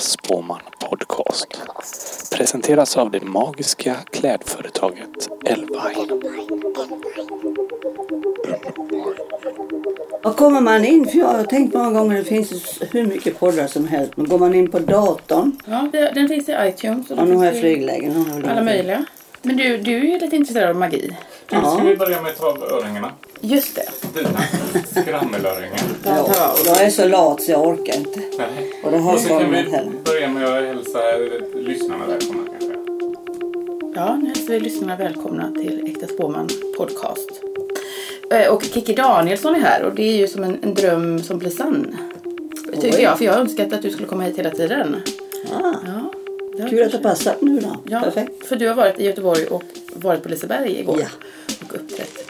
Spåman Podcast. Presenteras av det magiska klädföretaget Elvine. Och kommer man in, för jag har tänkt många gånger, det finns hur mycket poddar som helst, men går man in på datorn, Ja, det- den finns i iTunes. och den nu har jag flyglägen. Alla möjliga. Men du, du är ju lite intresserad av magi. Du, Ja. ska vi börja med att ta av öringarna? Just det. Dina skrammelöringar. Ja, jag är så lat så jag orkar inte. Nej. Och det har Och så kan vi börja med att hälsa lyssnarna välkomna kanske. Ja, nu hälsar vi lyssnarna välkomna till Äkta Spåman Podcast. Eh, Och Kikki Danielsson är här och det är ju som en, en dröm som blir sann. Tycker jag, för jag har önskat att du skulle komma hit hela tiden. Ah, Ja, det kul att det passat nu då. Ja, Perfekt. för du har varit i Göteborg och varit på Liseberg igår. Ja. Och uppträtt.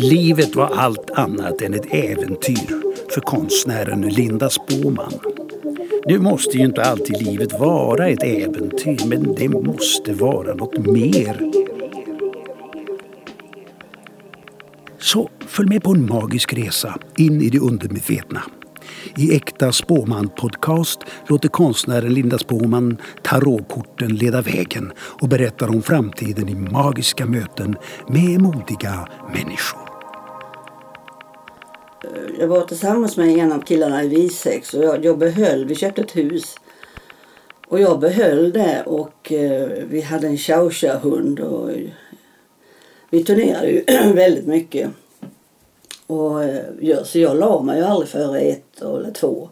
Livet var allt annat än ett äventyr för konstnären Linda Spåman. Nu måste ju inte alltid livet vara ett äventyr, men det måste vara något mer. Så följ med på en magisk resa in i det undermedvetna. I Äkta Spåman Podcast låter konstnären Linda Spåman tarotkorten leda vägen och berättar om framtiden i magiska möten med modiga människor. Jag var tillsammans med en av killarna i Visex och jag, jag behöll, vi köpte ett hus. Och jag behöll det och eh, vi hade en chow chow hund och vi turnerade ju väldigt mycket. Och, eh, ja, så jag la mig ju aldrig före ett eller två.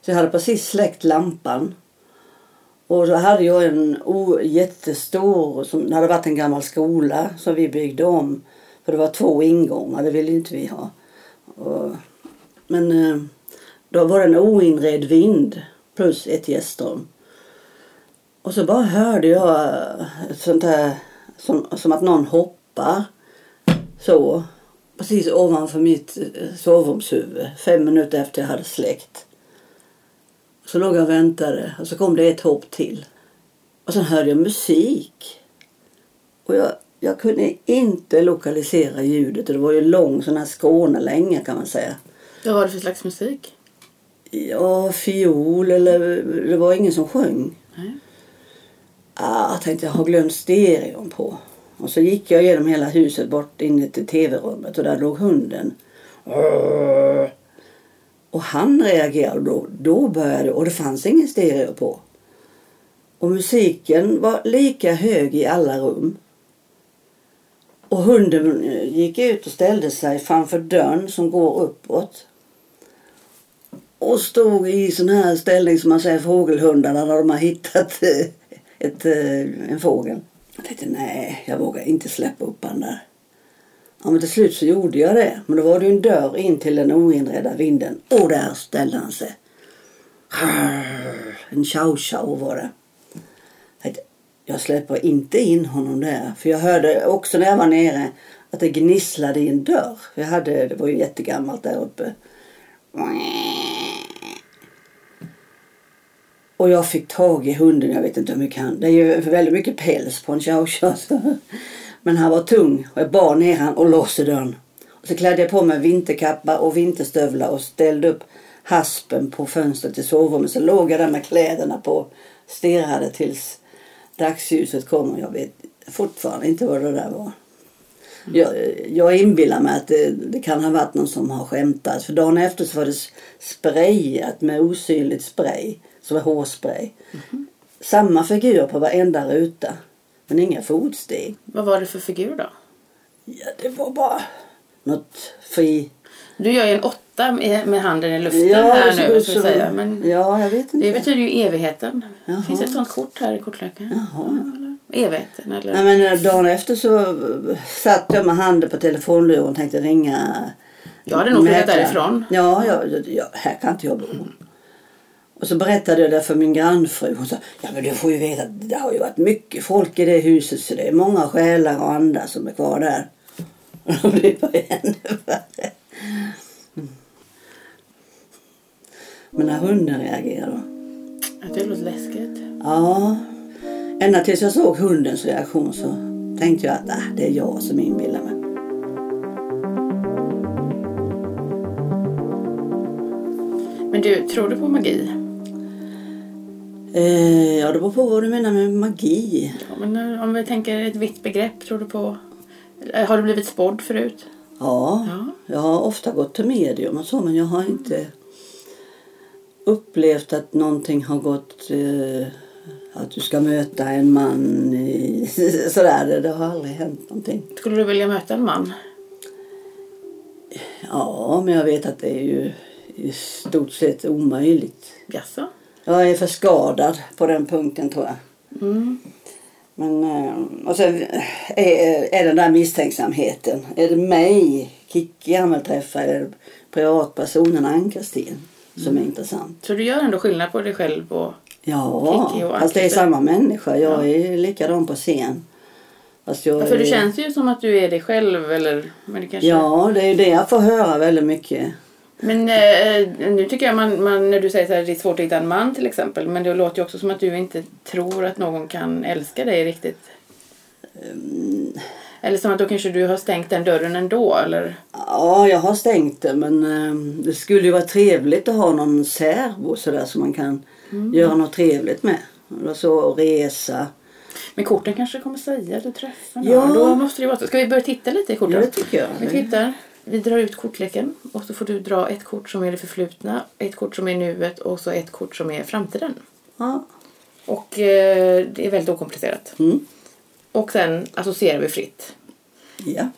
Så jag hade precis släckt lampan. Och så hade jag en o, jättestor, som det hade varit en gammal skola som vi byggde om. För det var två ingångar, det ville inte vi ha. Och, men eh, då var det en oinredd vind plus ett gästrum. Och så bara hörde jag eh, sånt här, som, som att någon hoppar så. Precis ovanför mitt eh, sovrumshuvud. Fem minuter efter jag hade släckt. Så låg jag och väntade och så kom det ett hopp till. Och sen hörde jag musik. Och jag, jag kunde inte lokalisera ljudet. Det var ju lång sån här Skånelänga kan man säga. Vad var det för slags musik? Ja, fiol eller det var ingen som sjöng. Nej. Ah, jag tänkte jag har glömt stereon på. Och så gick jag genom hela huset bort in till tv-rummet och där låg hunden. Och han reagerade då. Då började och det fanns ingen stereo på. Och musiken var lika hög i alla rum. Och hunden eh, gick ut och ställde sig framför dörren som går uppåt. Och stod i sån här ställning som man säger fågelhundarna när de har hittat eh, ett, eh, en fågel. Jag tänkte nej, jag vågar inte släppa upp han där. Ja, men till slut så gjorde jag det. Men då var det ju en dörr in till den oinredda vinden. Och där ställde han sig. En chow chow var det. Jag släpper inte in honom där. För jag hörde också när jag var nere att det gnisslade i en dörr. Jag hade, det var ju jättegammalt där uppe. Och jag fick tag i hunden, jag vet inte hur mycket han... Det är ju väldigt mycket päls på en chow chow. Men han var tung och jag bar ner han och låste dörren. Och så klädde jag på mig vinterkappa och vinterstövlar och ställde upp haspen på fönstret i sovrummet. Så låg jag där med kläderna på stirrade tills dagsljuset kom och jag vet fortfarande inte vad det där var. Jag, jag inbillar mig att det, det kan ha varit någon som har skämtat. För dagen efter så var det sprayat med osynligt spray. Som var hårspray. Samma figur på varenda ruta. Men inga fotsteg. Vad var det för figur då? Ja, det var bara något fri... Du gör ju en åtta med, med handen i luften Ja, här så- nu, vi så- säga. Men Ja, jag vet inte. det betyder ju evigheten. Jaha. Finns det ett sånt kort här i kortleken? Jaha. Eller Evigheten eller? Nej, men eh, dagen efter så eh, satt jag med handen på telefonluren och tänkte ringa Jag hade nog flyttat därifrån. Ja, ja, ja, här kan inte jag bo. Och så berättade jag det för min grannfru. Hon sa, ja men du får ju veta att det har ju varit mycket folk i det huset så det är många själar och andar som är kvar där. Och det ännu värre. Men när hunden reagerade det låter läskigt. Ja. Ända tills jag såg hundens reaktion så tänkte jag att ah, det är jag som inbillar mig. Men du, tror du på magi? Eh, ja, det beror på vad du menar med magi. Ja, men eh, om vi tänker ett vitt begrepp, tror du på... eh, Har du blivit spådd förut? Ja, Ja. jag har ofta gått till medium och så men jag har inte upplevt att någonting har gått eh, att du ska möta en man i, sådär. Det, har aldrig hänt någonting. Skulle du vilja möta en man? Ja, men jag vet att det är ju i stort sett omöjligt. Jaså? Jag är för skadad på den punkten tror jag. Mm. Men, eh, och sen är, är den där misstänksamheten. Är det mig, Kikki han vill träffa eller privatpersonen Ann-Kristin som är intressant? Så du gör ändå skillnad på dig själv och... Ja, och fast det är samma människa. Jag Ja. är likadan på scen. Fast jag Ja, för det är- känns ju som att du är dig själv eller... Men det kanske... Ja, det är det jag får höra väldigt mycket. Men eh, nu tycker jag man, man, när du säger så här, det är svårt att hitta en man till exempel. Men det låter ju också som att du inte tror att någon kan älska dig riktigt. Ehm. Eller som att då kanske du har stängt den dörren ändå eller? Ja, jag har stängt det men eh, det skulle ju vara trevligt att ha någon särbo sådär som man kan Mm. göra något trevligt med. Eller så resa. Men korten kanske kommer säga att du träffar Ja. någon. Då måste det vara så. Ska vi börja titta lite i korten? Ja, det tycker jag. Vi tittar. Vi drar ut kortleken och så får du dra ett kort som är det förflutna, ett kort som är nuet och så ett kort som är framtiden. Ja. Och eh, det är väldigt okomplicerat. Mm. Och sen associerar vi fritt. Ja.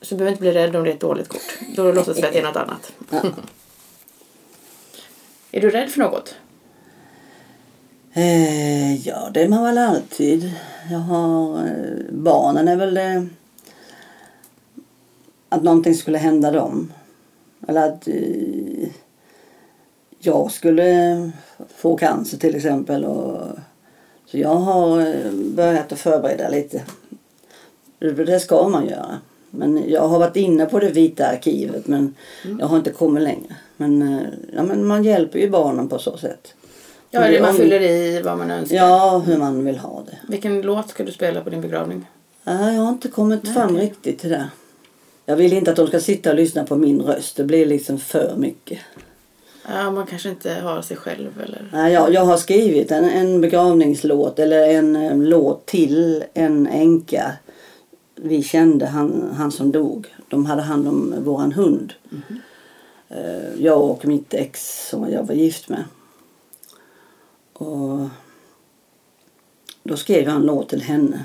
Så du behöver inte bli rädd om det är ett dåligt kort. Då låtsas vi att det är något annat. Ja. Är du rädd för något? Eh, ja, det är man väl alltid. Jag har... Eh, barnen är väl det... Att någonting skulle hända dem. Eller att eh, jag skulle få cancer till exempel. Och, så jag har eh, börjat att förbereda lite. Det ska man göra. Men jag har varit inne på det vita arkivet men jag har inte kommit längre. Men, eh, ja, men man hjälper ju barnen på så sätt. Ja, eller man fyller i vad man önskar. Ja, hur man vill ha det. Vilken låt ska du spela på din begravning? Jag har inte kommit Nej, fram okej. riktigt till det. Jag vill inte att de ska sitta och lyssna på min röst. Det blir liksom för mycket. Ja, man kanske inte har sig själv eller... Nej, jag, jag har skrivit en, en begravningslåt eller en, eh, låt till en änka. Vi kände han, han som dog. De hade hand om våran hund. Mm. Jag och mitt ex som jag var gift med. Och då skrev jag en låt till henne.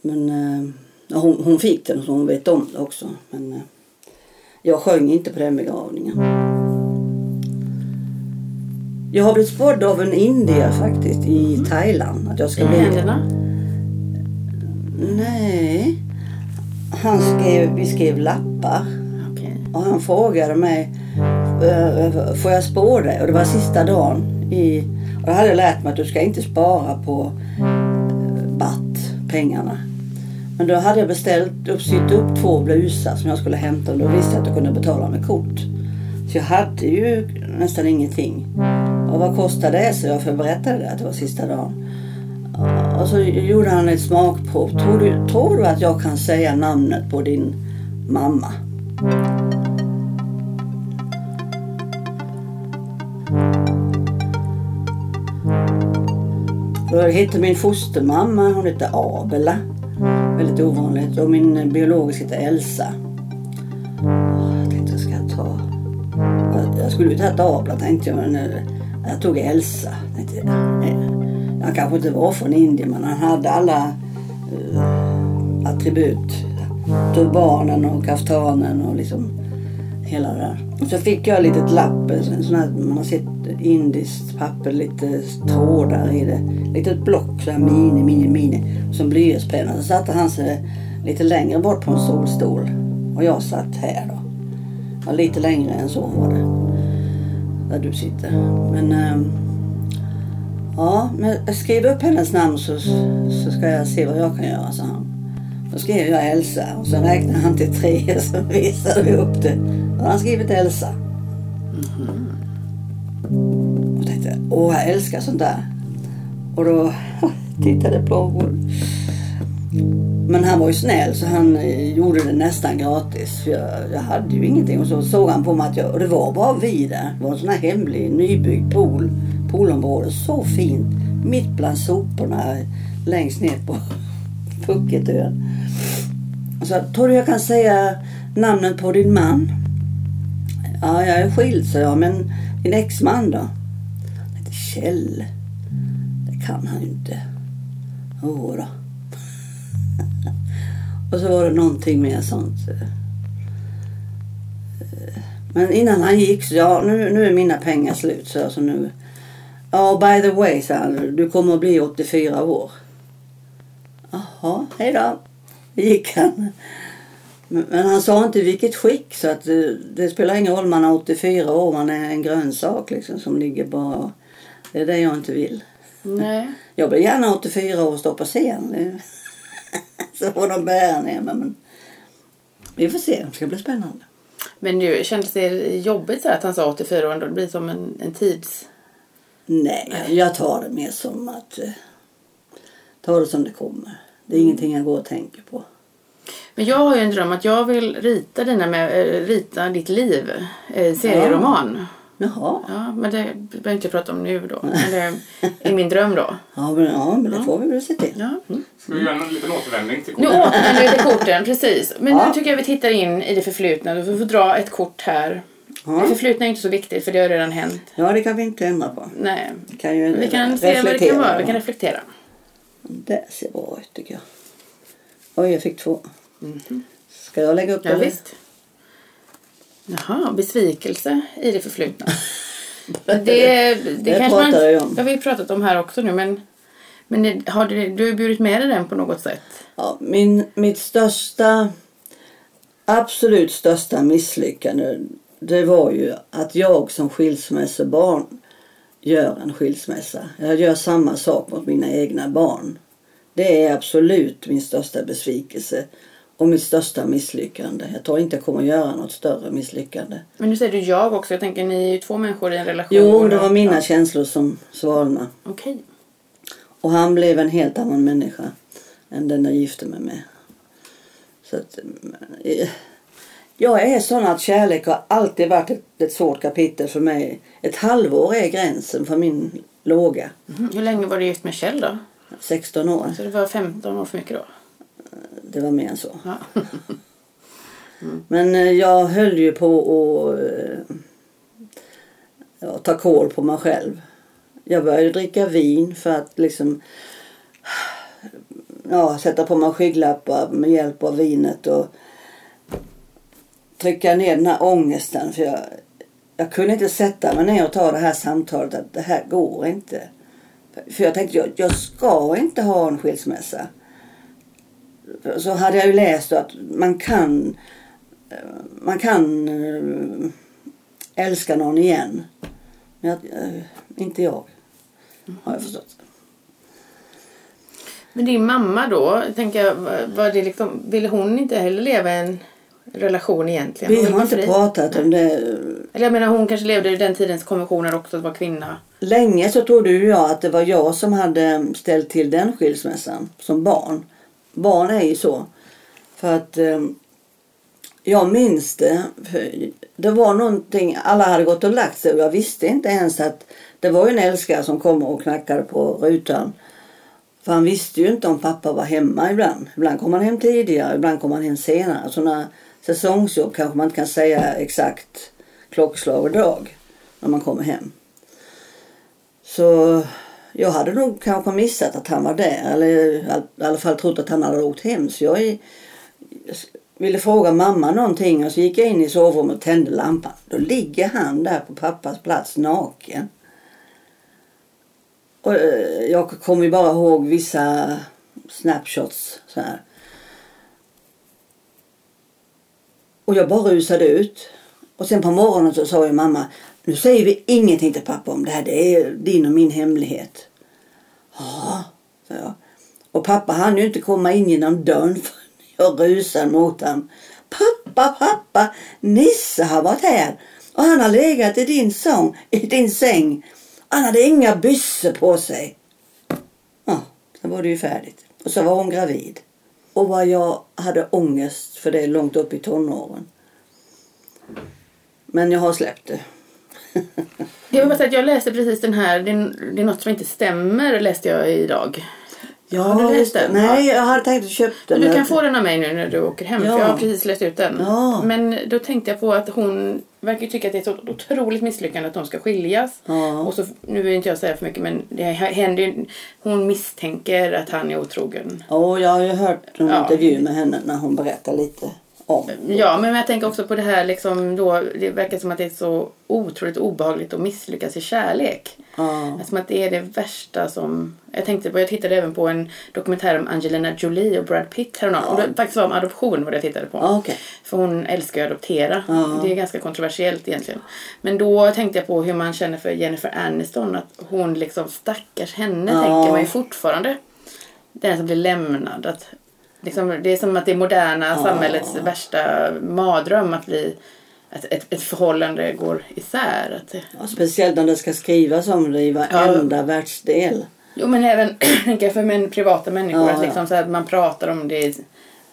Men eh, ja, hon, hon fick den så hon vet om det också. Men eh, jag sjöng inte på den begravningen. Jag har blivit spådd av en indier faktiskt i Thailand. Att jag ska I bli... händerna? Nej. Han skrev, vi skrev lappar. Okej. Och han frågade mig, "Eh, får jag spå dig? Och det var sista dagen. I, och jag hade lärt mig att du ska inte spara på eh, batt, pengarna. Men då hade jag beställt upp, sytt upp två blusar som jag skulle hämta och då visste jag att jag kunde betala med kort. Så jag hade ju nästan ingenting. Och vad kostade det? Så jag förberättade det att det var sista dagen. Och så gjorde han ett smakprov. Tror du, tror du att jag kan säga namnet på din mamma? Då hette min fostermamma, hon hette Abela. Väldigt ovanligt. Och min biologiska hette Elsa. Jag tänkte jag ska ta... Jag- skulle ju tagit Abla tänkte jag men eh, jag tog Elsa. Jag tänkte, han kanske inte var från Indien men han hade alla uh, attribut. Turbanen och kaftanen och liksom hela det där. Och så fick jag ett litet lapp, en sån här, man har sett indiskt papper, lite trådar i det. Litet block, så här mini, mini, mini. Som blyertspenna. Så satte han sig lite längre bort på en solstol. Och jag satt här då. Ja, lite längre än så var det. Där du sitter. Men... ehm, ja, men skriv upp hennes namn så, så ska jag se vad jag kan göra, sa han. Då skrev jag Elsa och så räknade han till tre och så visade vi upp det. Då hade han skrivit Elsa. Mm-hmm. Och tänkte, åh jag älskar sånt där. Och då tittade jag på honom. Men han var ju snäll så han eh, gjorde det nästan gratis. För jag, jag hade ju ingenting. Och så såg han på mig att jag, och det var bara vi där. Det var en sån här hemlig nybyggd pool poolområdet Så fint. Mitt bland soporna längst ner på Pucketön. Så tror du jag kan säga namnet på din man? Ja, jag är skild, sa jag. Men din exman då? Han heter Kjell. Det kan han ju inte. Jodå. Och så var det någonting mer sånt. Eh, men innan han gick så ja, nu, nu är mina pengar slut. Så alltså nu. Ja, by the way, sa han. Du kommer att bli 84 år. Jaha, hej då. gick han. Men, han sa inte vilket skick så att det, det spelar ingen roll om man är 84 år. Man är en grönsak liksom som ligger bara. Det är det jag inte vill. Nej. Jag blir gärna 84 år och står på scen. Så får de bära ner mig. Men vi får se. Det ska bli spännande. Men nu kändes det jobbigt att han sa 84 år ändå? Det blir som en, en tids... Nej, jag tar det mer som att eh, ta det som det kommer. Det är ingenting jag går och tänker på. Men jag har ju en dröm att jag vill rita, dina med, eh, rita ditt liv. Eh, serieroman. Jaha. Ja, men det behöver jag inte prata om nu då. Men det är min dröm då. Ja, men, ja, men det får vi väl se till. Ja. Ska vi göra en liten återvändning till Nu kortet? återvänder vi till korten, precis. Men Ja. nu tycker jag vi tittar in i det förflutna. Du får dra ett kort här. Ja. Det förflutna är inte så viktigt för det har redan hänt. Ja, det kan vi inte ändra på. Nej. Vi kan ju Vi kan se vad det kan vara. Vi kan reflektera. Det ser bra ut tycker jag. Oj, jag fick två. Ska jag lägga upp. Ja, det? visst. Jaha, besvikelse i det förflutna. Det, det, Det kanske man, pratar jag om. Det har vi pratat om här också nu men, men det, har du, du har burit med dig den på något sätt? Ja, min, mitt största, absolut största misslyckande det var ju att jag som skilsmässobarn gör en skilsmässa. Jag gör samma sak mot mina egna barn. Det är absolut min största besvikelse och mitt största misslyckande. Jag tror inte jag kommer att göra något större misslyckande. Men nu säger du jag också. Jag tänker ni är ju två människor i en relation. Jo, det var mina Ja. känslor som svalnade. Okej. Och han blev en helt annan människa än den jag gifte mig med. Så att, eh, jag är sån att kärlek har alltid varit ett, ett svårt kapitel för mig. Ett halvår är gränsen för min låga. Mhm. Hur länge var du gift med Kjell då? 16 år. Så det var 15 år för mycket då? Det var mer än så. Ja. Men eh, jag höll ju på att eh, ja, ta koll på mig själv. Jag började dricka vin för att liksom ja, sätta på mig skygglappar med hjälp av vinet och trycka ner den här ångesten. För jag, jag kunde inte sätta mig ner och ta det här samtalet att det här går inte. För jag tänkte jag, jag ska inte ha en skilsmässa. Så hade jag ju läst att man kan man kan eh, älska någon igen. Men jag, eh, inte jag. Har jag förstått. Men din mamma då, tänker jag, var det liksom, ville hon inte heller leva i en relation egentligen? Vi har inte fri. pratat om det. Eller jag menar hon kanske levde i den tidens konventioner också att vara kvinna. Länge så trodde ju jag att det var jag som hade ställt till den skilsmässan som barn. Barn är ju så. För att eh, jag minns det. Det var någonting, alla hade gått och lagt sig och jag visste inte ens att det var ju en älskare som kom och knackade på rutan. För han visste ju inte om pappa var hemma ibland. Ibland kom han hem tidigare, ibland kom han hem senare. Sådana säsongsjobb kanske man inte kan säga exakt klockslag och dag när man kommer hem. Så jag hade nog kanske missat att han var där. Eller i alla fall trott att han hade åkt hem. Så jag ville fråga mamma någonting och så gick jag in i sovrummet och tände lampan. Då ligger han där på pappas plats naken. Och eh, jag kommer ju bara ihåg vissa snapshots så här. Och jag bara rusade ut. Och sen på morgonen så sa ju mamma, nu säger vi ingenting till pappa om det här. Det är din och min hemlighet. Ja, sa jag. Och pappa hann ju inte komma in genom dörren förrän jag rusade mot honom. Pappa, pappa, Nisse har varit här. Och han har legat i din, sång, i din säng. Han hade inga byssor på sig. Ja, sen var det ju färdigt. Och så var hon gravid. Och vad jag hade ångest för det långt upp i tonåren. Men jag har släppt det. Jag vill bara säga att jag läste precis den här, det är, det är något som inte stämmer läste jag idag. Ja, Har du läst den? Nej, jag hade tänkt att köpa den. Du kan få den av mig nu när du åker hem Ja. för jag har precis läst ut den. Ja. Men då tänkte jag på att hon verkar tycka att det är ett otroligt misslyckande att de ska skiljas. Ja. Och så, nu vill inte jag säga för mycket men det händer hon misstänker att han är otrogen. Ja, jag har ju hört en intervju med henne när hon berättar lite om. Ja, men jag tänker också på det här liksom då, det verkar som att det är så otroligt obehagligt att misslyckas i kärlek. Ja. Som att det är det värsta som... Jag tänkte på, jag tittade även på en dokumentär om Angelina Jolie och Brad Pitt häromdagen. Och det faktiskt var om adoption vad jag tittade på. Ja, okej. För hon älskar ju att adoptera. Det är ganska kontroversiellt egentligen. Men då tänkte jag på hur man känner för Jennifer Aniston. Att hon liksom, stackars henne tänker man ju fortfarande. Den som blir lämnad. Att, liksom, det är som att det moderna samhällets värsta mardröm att bli att ett, ett förhållande går isär. Att det, Ja, speciellt när det ska skrivas om det i varenda världsdel. Jo men även för men, privata människor. Ja, att ja. liksom, så att man pratar om det.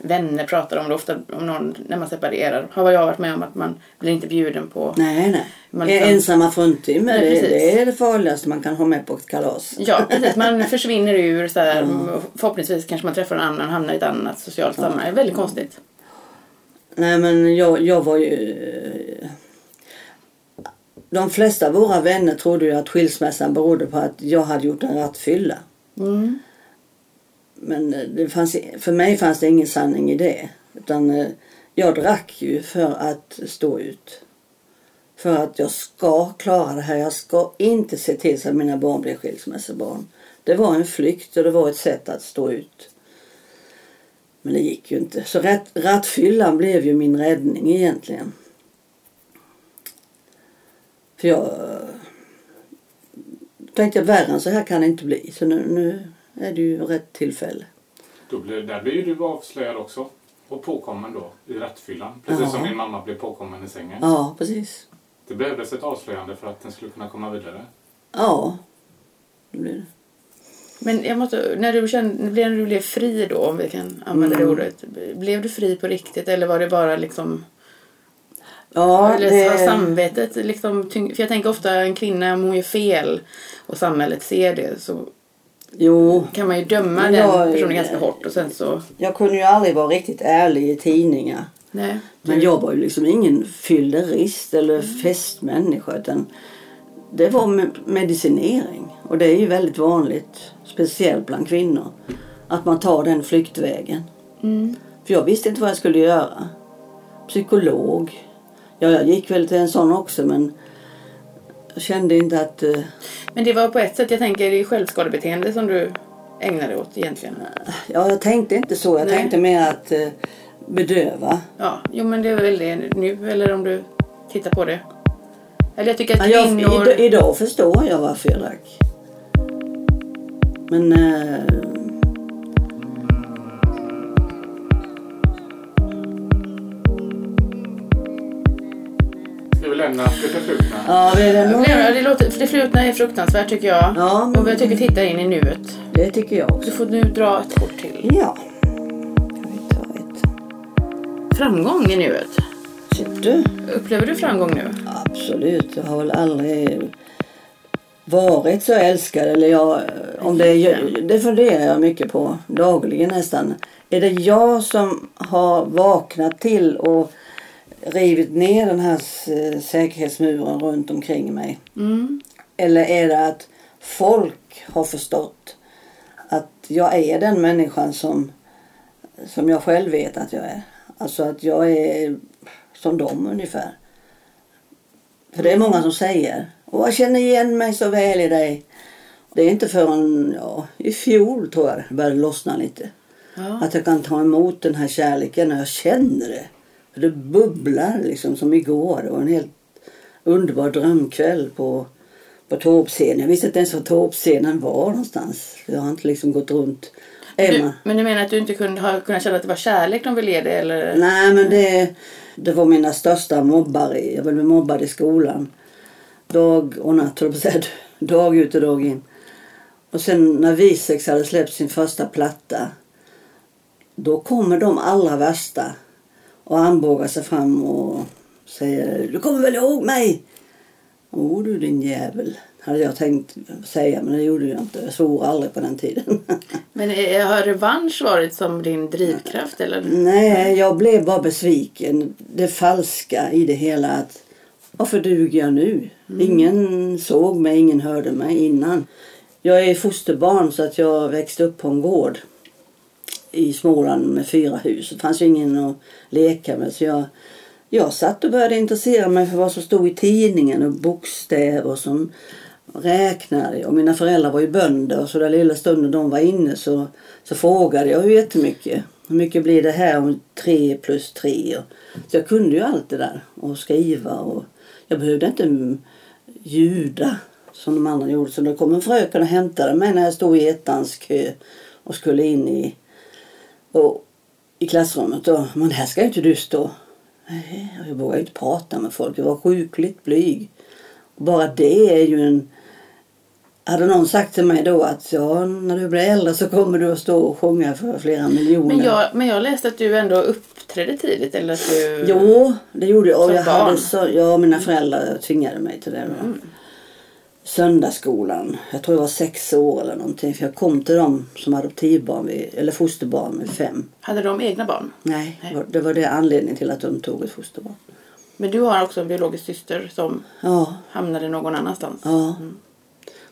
Vänner pratar om det ofta om någon, när man separerar. Har jag varit med om att man blir inte bjuden på. Nej, nej. Man liksom- ensamma fruntimmer, Nej, det, är det farligaste man kan ha med på ett kalas. Ja precis, man försvinner ur så här. Förhoppningsvis kanske man träffar en annan och hamnar i ett annat socialt sammanhang. Det är väldigt konstigt. Nej, men jag, jag var ju... De flesta av våra vänner trodde ju att skilsmässan berodde på att jag hade gjort en rattfylla. Mm. Men eh, det fanns, för mig fanns det ingen sanning i det. Utan eh, jag drack ju för att stå ut. För att jag ska klara det här. Jag ska inte se till så att mina barn blir skilsmässobarn. Det var en flykt och det var ett sätt att stå ut. Men det gick ju inte. Så rat, rattfyllan blev ju min räddning egentligen. För jag eh, tänkte att värre än så här kan det inte bli. Så nu, nu är det ju rätt tillfälle. Då blir, där blir ju du avslöjad också. Och påkommen då i rattfyllan. Precis Ja. som min mamma blev påkommen i sängen. Ja, precis. Det behövdes ett avslöjande för att den skulle kunna komma vidare. Ja, det blir det. Men jag måste, när du, kände, när du blev fri då, om vi kan använda Mm. det ordet. Blev du fri på riktigt eller var det bara liksom Ja, Eller det, samvetet liksom För jag tänker ofta en kvinna om hon gör fel och samhället ser det så jo, kan man ju döma Men den jag- personen ganska hårt och sen så... jag kunde ju aldrig vara riktigt ärlig i tidningar. Nej. Men jag var ju liksom ingen fyllerist eller festmänniska utan det var me- medicinering. Och det är ju väldigt vanligt, speciellt bland kvinnor, att man tar den flyktvägen. Mm. För jag visste inte vad jag skulle göra. Psykolog. Ja, jag gick väl till en sån också men jag kände inte att... eh, Men det var på ett sätt, jag tänker, det är självskadebeteende som du ägnar dig åt egentligen. Ja, jag tänkte inte så. Jag Nej. tänkte mer att eh, bedöva. Ja, jo men det är väl det nu eller om du tittar på det. Eller jag tycker Ja, att jag, kvinnor... id- idag förstår jag varför jag drack. Men... Eh, Ska vi lämna det förflutna? ja, det, är nog, Nej, det, låter, för det flutna är fruktansvärt tycker jag. Ja, men- Och jag tycker titta in i nuet. det tycker jag Du också. får nu dra ett kort till. Ja. Vi ta ett... Framgång i nuet. Ser du? Upplever du framgång nu? Absolut. Jag har väl aldrig varit så älskad. Eller jag, om det, är- det funderar jag mycket på dagligen nästan. Är det jag som har vaknat till och rivit ner den här säkerhetsmuren runt omkring mig? Mm. Eller är det att folk har förstått att jag är den människan som, som jag själv vet att jag är? Alltså att jag är som dem ungefär. För det är många som säger och jag känner igen mig så väl i dig. Det är inte förrän ja, i fjol tror jag det började lossna lite. Ja. Att jag kan ta emot den här kärleken och jag känner det. Det bubblar liksom som igår. Det var en helt underbar drömkväll på, på Torpscenen. Jag visste inte ens var Torpscenen var någonstans. Jag har inte liksom gått runt. Du, Emma. men du menar att du inte kunde ha kunnat känna att det var kärlek de ville ge dig? Eller? Nej men det, det var mina största mobbare. Jag blev mobbad i skolan. Dag och natt, höll jag. Dag ut och dag in. Och sen när Visex hade släppt sin första platta. Då kommer de allra värsta och armbågar sig fram och säger Du kommer väl ihåg mig? Åh du din jävel, hade jag tänkt säga men det gjorde jag inte. Jag svor aldrig på den tiden. Men är- har revansch varit som din drivkraft eller? Nej, jag blev bara besviken. Det falska i det hela. att Varför duger jag nu? Ingen såg mig, ingen hörde mig innan. Jag är fosterbarn så att jag växte upp på en gård i Småland med fyra hus. Det fanns ju ingen att leka med. Så jag, jag satt och började intressera mig för vad som stod i tidningen och bokstäver som räknade. Och mina föräldrar var ju bönder så den lilla stunden de var inne så, så frågade jag ju jättemycket. Hur mycket blir det här om tre plus tre? Så jag kunde ju allt det där och skriva och jag behövde inte ljuda som de andra gjorde. Så då kom en fröken och hämtade mig när jag stod i ettans kö och skulle in i, och, i klassrummet. Och, men här ska inte du stå. Nej, jag vågade inte prata med folk. Jag var sjukligt blyg. Och bara det är ju en... Hade någon sagt till mig då att ja, när du blir äldre så kommer du att stå och sjunga för flera miljoner. Men jag, men jag läste att du ändå uppträdde tidigt eller att du... Jo, det gjorde jag. Och jag barn? hade så, ja, mina föräldrar tvingade mig till det. Då. Söndagsskolan. Jag tror jag var sex år eller någonting. För jag kom till dem som adoptivbarn, vid, eller fosterbarn vid fem. Hade de egna barn? Nej, Nej. det var- det anledningen till att de tog ett fosterbarn. Men du har också en biologisk syster som Ja, hamnade någon annanstans. ja.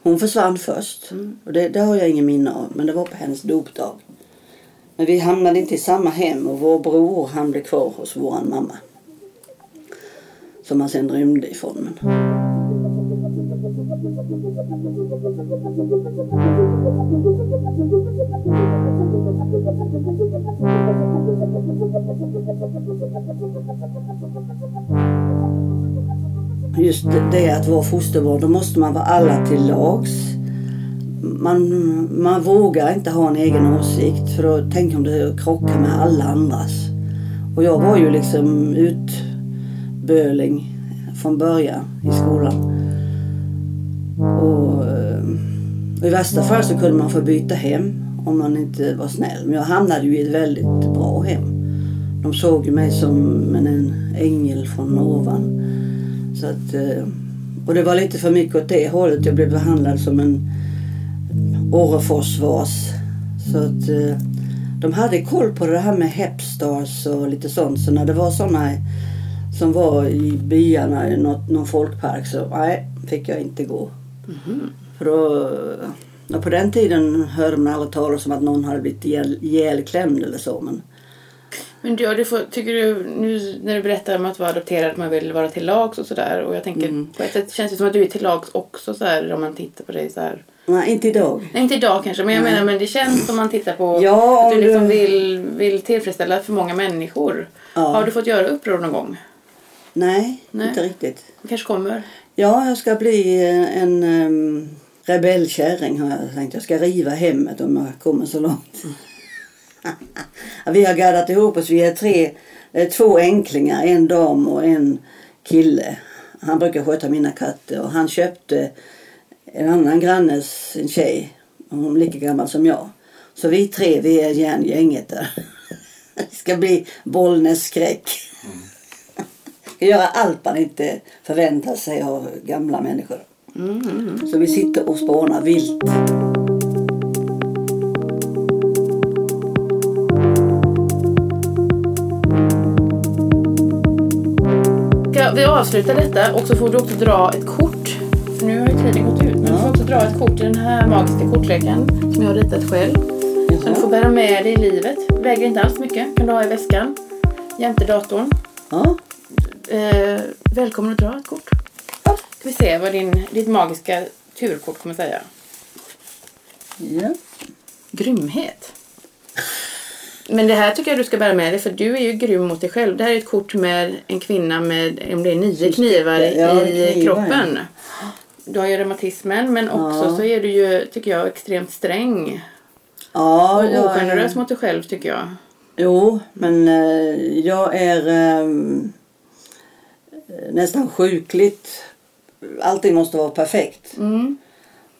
Hon försvann först. Och det, det har jag ingen minne av. Men det var på hennes dopdag. Men vi hamnade inte i samma hem och vår bror han blev kvar hos vår mamma. Som han sen rymde ifrån. Men... Just det att vara fosterbarn, då måste man vara alla till lags. Man, man vågar inte ha en egen åsikt för då tänk om det krockar med alla andras. Och jag var ju liksom utböling från början i skolan. Och, i värsta fall så kunde man få byta hem om man inte var snäll. Men jag hamnade ju i ett väldigt bra hem. De såg ju mig som en, ängel från ovan. Så att, eh, och det var lite för mycket åt det hållet. Jag blev behandlad som en Orreforsvas. Så att eh, de hade koll på det här med Hepstars och lite sånt. Så när det var sådana som var i byarna i något, någon folkpark så nej, fick jag inte gå. Mhm. För då, ja, på den tiden hörde man aldrig talas om att någon hade blivit ihjäl- ihjälklämd eller så. Men Men du, du får, tycker du, nu när du berättar om att vara adopterad, att man vill vara till lags och sådär. Och jag tänker, Mm. på ett sätt känns det som att du är till lags också så här om man tittar på dig så här. nej, inte idag. Nej, inte idag kanske, men jag menar, men det känns som man tittar på Ja, att du om liksom du- vill, vill tillfredsställa för många människor. Ja. Har du fått göra uppror någon gång? Nej, Nej. inte riktigt. Det kanske kommer. Ja, jag ska bli en um, rebellkärring har jag tänkt. Jag ska riva hemmet om jag kommer så långt. Vi har gaddat ihop oss. Vi är tre, eh, två enklingar, en dam och en kille. Han brukar sköta mina katter och han köpte en annan grannes en tjej. Hon är lika gammal som jag. Så vi tre, vi är järngänget där. Det ska bli Bollnäs skräck. Ska göra allt man inte förväntar sig av gamla människor. Så vi sitter och spånar vilt. Ska vi avsluta detta och så får du också dra ett kort. För nu har ju tiden gått ut. Men du får också dra ett kort i den här magiska kortleken som jag har ritat själv. Som du får bära med dig i livet. Väger inte alls mycket. Kan du ha i väskan. Jämte datorn. Ja, Eh, välkommen att dra ett kort. Vi se vad din, ditt magiska turkort kommer säga. ja. Grymhet. Men det här tycker jag du ska bära med dig för du är ju grym mot dig själv. Det här är ett kort med en kvinna med om det är nio knivar. Ja, i knivar. kroppen. Du har ju reumatismen men också Ja. så är du ju, tycker jag, extremt sträng. ja Och är- ogenerös mot dig själv tycker jag. Jo, men eh, jag är ehm, nästan sjukligt. Allting måste vara perfekt. Mm.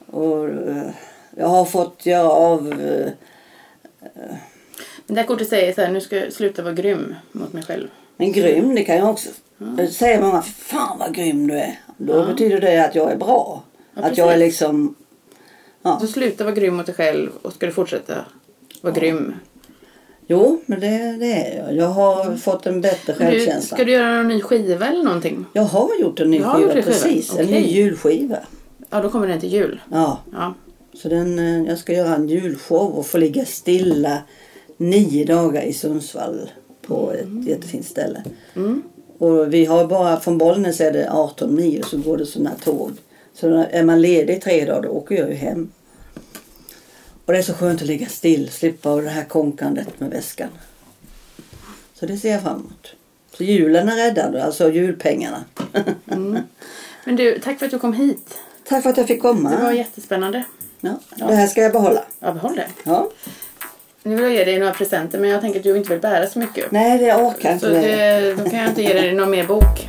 Och eh, jag har fått göra av... eh, Men det här kortet säger så här, nu ska jag sluta vara grym mot mig själv. Men grym, det kan jag också. Det säger många, fan vad grym du är. Då Ja. betyder det att jag är bra. Ja, att jag är liksom... Ja. Så sluta vara grym mot dig själv och ska du fortsätta vara grym. Jo, men det, det är jag. Jag har fått en bättre Du, självkänsla. ska du göra någon ny skiva eller någonting? Jag har gjort en ny skiva, en skiva? precis. En ny julskiva. Ja, då kommer den till jul. Ja, Ja. så den, eh, jag ska göra en julshow och få ligga stilla nio dagar i Sundsvall på ett jättefint ställe. Mm. Och vi har bara, från Bollnäs är det 18 mil så går det sådana tåg. Så är man ledig tre dagar då åker jag ju hem. Och det är så skönt att ligga still, slippa av det här konkandet med väskan. Så det ser jag fram emot. Så julen är räddad, alltså julpengarna. Men du, tack för att du kom hit. Tack för att jag fick komma. Det var jättespännande. ja, det här ska jag behålla. Ja, behåll det. Ja. Nu vill jag ge dig några presenter men jag tänker att du inte vill bära så mycket. Nej, det orkar inte Så det, då kan jag inte ge dig någon mer bok.